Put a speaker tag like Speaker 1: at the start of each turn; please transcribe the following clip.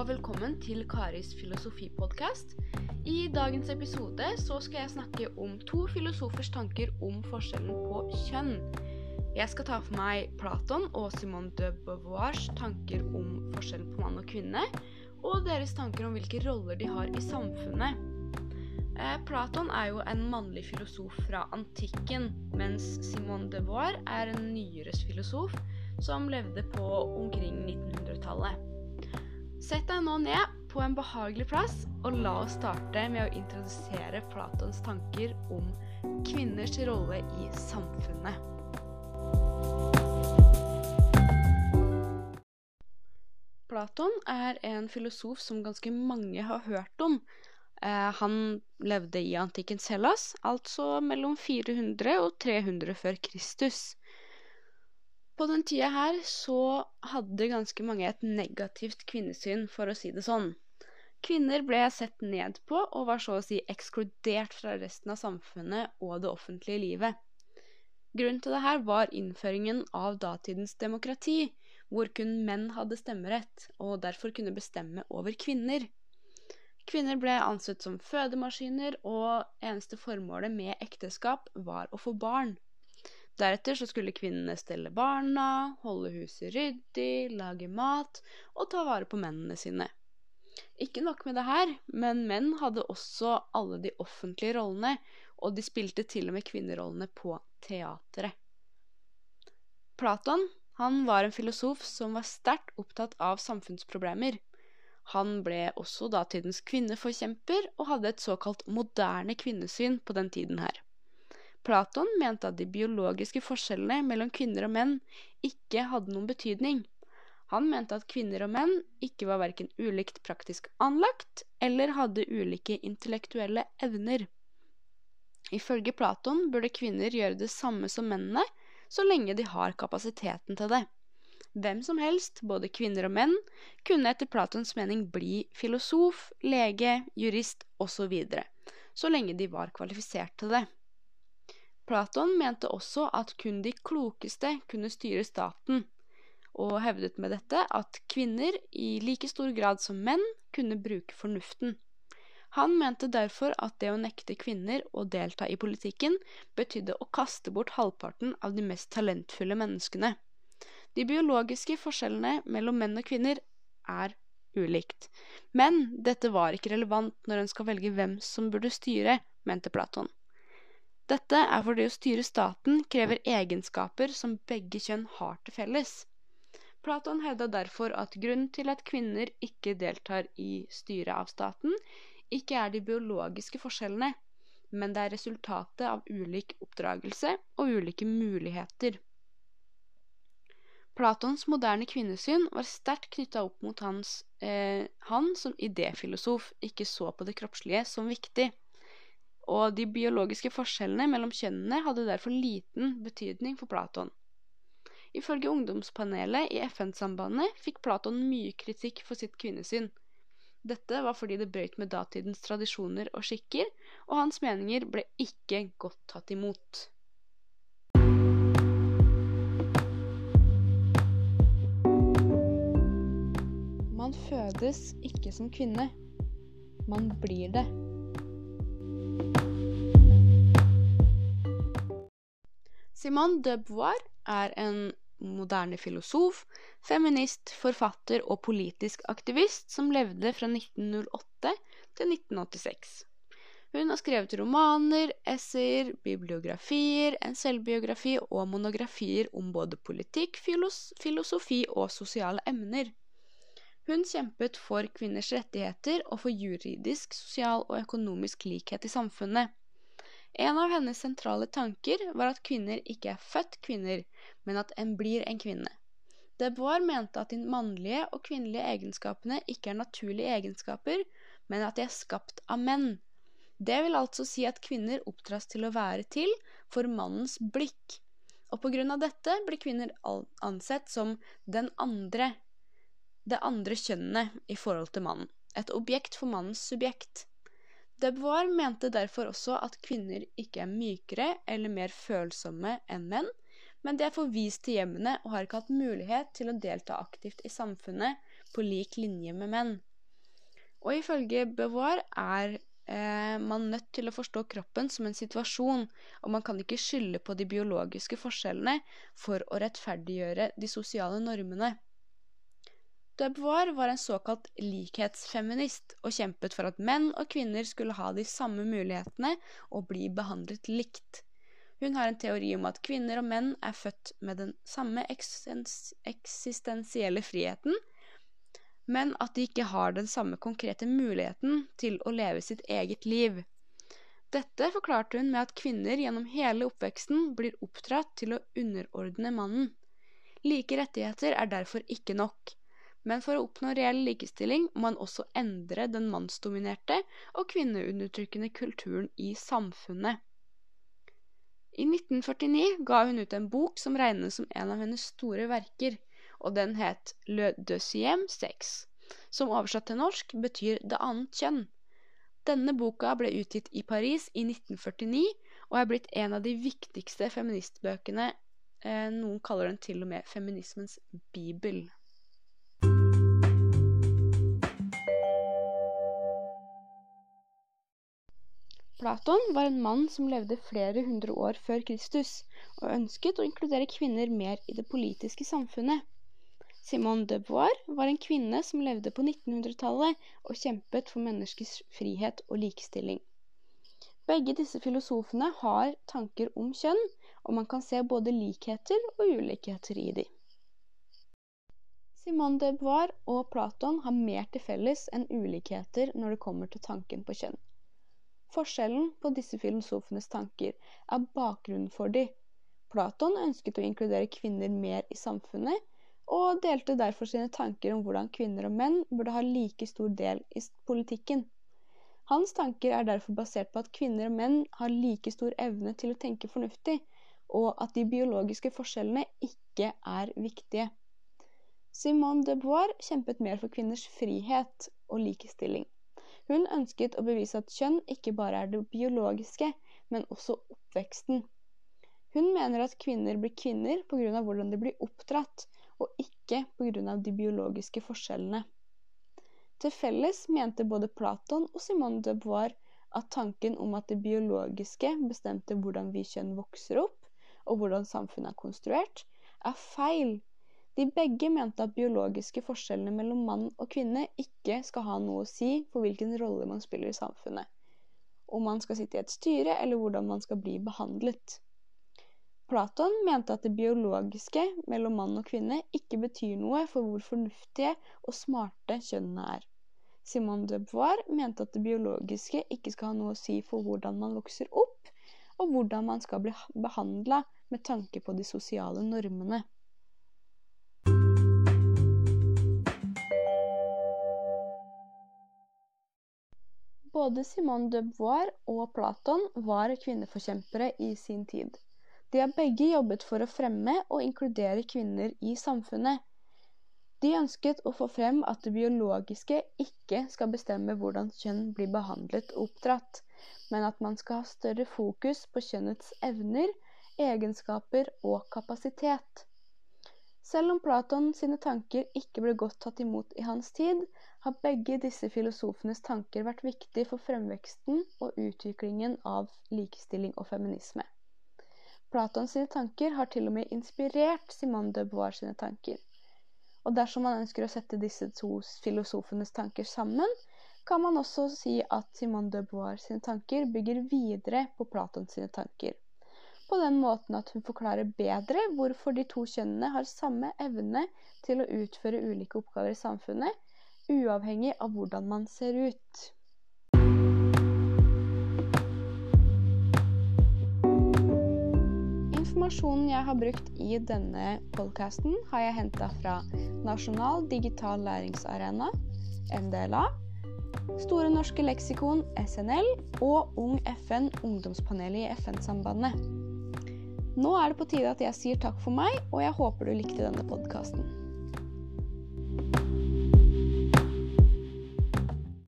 Speaker 1: og velkommen til Karis filosofipodkast. I dagens episode så skal jeg snakke om to filosofers tanker om forskjellen på kjønn. Jeg skal ta for meg Platon og Simone de Beauvoirs tanker om forskjellen på mann og kvinne, og deres tanker om hvilke roller de har i samfunnet. Eh, Platon er jo en mannlig filosof fra antikken, mens Simone de Beauvoir er en nyere filosof som levde på omkring 1900-tallet. Sett deg nå ned på en behagelig plass, og la oss starte med å introdusere Platons tanker om kvinners rolle i samfunnet. Platon er en filosof som ganske mange har hørt om. Eh, han levde i antikkens Hellas, altså mellom 400 og 300 før Kristus. På den tida her så hadde ganske mange et negativt kvinnesyn, for å si det sånn. Kvinner ble sett ned på og var så å si ekskludert fra resten av samfunnet og det offentlige livet. Grunnen til dette var innføringen av datidens demokrati, hvor kun menn hadde stemmerett, og derfor kunne bestemme over kvinner. Kvinner ble ansett som fødemaskiner, og eneste formålet med ekteskap var å få barn. Deretter så skulle kvinnene stelle barna, holde huset ryddig, lage mat og ta vare på mennene sine. Ikke nok med det her, men menn hadde også alle de offentlige rollene, og de spilte til og med kvinnerollene på teatret. Platon han var en filosof som var sterkt opptatt av samfunnsproblemer. Han ble også datidens kvinneforkjemper og hadde et såkalt moderne kvinnesyn på den tiden her. Platon mente at de biologiske forskjellene mellom kvinner og menn ikke hadde noen betydning. Han mente at kvinner og menn ikke var verken ulikt praktisk anlagt eller hadde ulike intellektuelle evner. Ifølge Platon burde kvinner gjøre det samme som mennene, så lenge de har kapasiteten til det. Hvem som helst, både kvinner og menn, kunne etter Platons mening bli filosof, lege, jurist osv., så, videre, så lenge de var kvalifisert til det. Platon mente også at kun de klokeste kunne styre staten, og hevdet med dette at kvinner i like stor grad som menn kunne bruke fornuften. Han mente derfor at det å nekte kvinner å delta i politikken betydde å kaste bort halvparten av de mest talentfulle menneskene. De biologiske forskjellene mellom menn og kvinner er ulikt, men dette var ikke relevant når en skal velge hvem som burde styre, mente Platon. Dette er fordi å styre staten krever egenskaper som begge kjønn har til felles. Platon hevda derfor at grunnen til at kvinner ikke deltar i styret av staten, ikke er de biologiske forskjellene, men det er resultatet av ulik oppdragelse og ulike muligheter. Platons moderne kvinnesyn var sterkt knytta opp mot hans, eh, han som idéfilosof ikke så på det kroppslige som viktig og de biologiske forskjellene mellom kjønnene hadde derfor liten betydning for Platon. Ifølge ungdomspanelet i FN-sambandet fikk Platon mye kritikk for sitt kvinnesyn. Dette var fordi det brøyt med datidens tradisjoner og skikker, og hans meninger ble ikke godt tatt imot. Man fødes ikke som kvinne. Man blir det. Simone de Beauvoir er en moderne filosof, feminist, forfatter og politisk aktivist som levde fra 1908 til 1986. Hun har skrevet romaner, essayer, bibliografier, en selvbiografi og monografier om både politikk, filosofi og sosiale emner. Hun kjempet for kvinners rettigheter og for juridisk, sosial og økonomisk likhet i samfunnet. En av hennes sentrale tanker var at kvinner ikke er født kvinner, men at en blir en kvinne. De mente at de mannlige og kvinnelige egenskapene ikke er naturlige egenskaper, men at de er skapt av menn. Det vil altså si at kvinner oppdras til å være til for mannens blikk. Og på grunn av dette blir kvinner ansett som den andre, det andre kjønnet i forhold til mannen. Et objekt for mannens subjekt. De mente derfor også at kvinner ikke er mykere eller mer følsomme enn menn, men de er forvist til hjemmene og har ikke hatt mulighet til å delta aktivt i samfunnet på lik linje med menn. Og ifølge Beauvoir er eh, man nødt til å forstå kroppen som en situasjon, og man kan ikke skylde på de biologiske forskjellene for å rettferdiggjøre de sosiale normene. De var en såkalt likhetsfeminist og kjempet for at menn og kvinner skulle ha de samme mulighetene og bli behandlet likt. Hun har en teori om at kvinner og menn er født med den samme eksistensielle friheten, men at de ikke har den samme konkrete muligheten til å leve sitt eget liv. Dette forklarte hun med at kvinner gjennom hele oppveksten blir oppdratt til å underordne mannen. Like rettigheter er derfor ikke nok, men for å oppnå reell likestilling må man også endre den mannsdominerte og kvinneundertrykkende kulturen i samfunnet. I 1949 ga hun ut en bok som regnes som en av hennes store verker, og den het Le deuxième sex, som oversatt til norsk betyr Det annet kjønn. Denne boka ble utgitt i Paris i 1949 og er blitt en av de viktigste feministbøkene. Eh, noen kaller den til og med feminismens bibel. Platon var en mann som levde flere hundre år før Kristus, og ønsket å inkludere kvinner mer i det politiske samfunnet. Simone de Beauvoir var en kvinne som levde på 1900-tallet og kjempet for menneskers frihet og likestilling. Begge disse filosofene har tanker om kjønn, og man kan se både likheter og ulikheter i de. Simone de Beauvoir og Platon har mer til felles enn ulikheter når det kommer til tanken på kjønn. Forskjellen på disse filosofenes tanker er bakgrunnen for de. Platon ønsket å inkludere kvinner mer i samfunnet, og delte derfor sine tanker om hvordan kvinner og menn burde ha like stor del i politikken. Hans tanker er derfor basert på at kvinner og menn har like stor evne til å tenke fornuftig, og at de biologiske forskjellene ikke er viktige. Simone de Beauvoir kjempet mer for kvinners frihet og likestilling. Hun ønsket å bevise at kjønn ikke bare er det biologiske, men også oppveksten. Hun mener at kvinner blir kvinner pga. hvordan de blir oppdratt, og ikke pga. de biologiske forskjellene. Til felles mente både Platon og Simone de Beauvoir at tanken om at det biologiske bestemte hvordan vi kjønn vokser opp, og hvordan samfunnet er konstruert, er feil de begge mente at biologiske forskjellene mellom mann og kvinne ikke skal ha noe å si for hvilken rolle man spiller i samfunnet, om man skal sitte i et styre eller hvordan man skal bli behandlet. Platon mente at det biologiske mellom mann og kvinne ikke betyr noe for hvor fornuftige og smarte kjønnene er. Simone de Beauvoir mente at det biologiske ikke skal ha noe å si for hvordan man vokser opp, og hvordan man skal bli behandla med tanke på de sosiale normene. Både Simone de Beauvoir og Platon var kvinneforkjempere i sin tid. De har begge jobbet for å fremme og inkludere kvinner i samfunnet. De ønsket å få frem at det biologiske ikke skal bestemme hvordan kjønn blir behandlet og oppdratt, men at man skal ha større fokus på kjønnets evner, egenskaper og kapasitet. Selv om Platon sine tanker ikke ble godt tatt imot i hans tid, har begge disse filosofenes tanker vært viktige for fremveksten og utviklingen av likestilling og feminisme. Platons sine tanker har til og med inspirert Simone de Beauvoir sine tanker. Og dersom man ønsker å sette disse to filosofenes tanker sammen, kan man også si at Simone de Beauvoir sine tanker bygger videre på Platons sine tanker. På den måten at hun forklarer bedre hvorfor de to kjønnene har samme evne til å utføre ulike oppgaver i samfunnet, uavhengig av hvordan man ser ut. Informasjonen jeg har brukt i denne podkasten, har jeg henta fra Nasjonal digital læringsarena, NDLA, Store norske leksikon, SNL, og Ung FN, ungdomspanelet i FN-sambandet. Nå er det på tide at jeg sier takk for meg, og jeg håper du likte denne podkasten.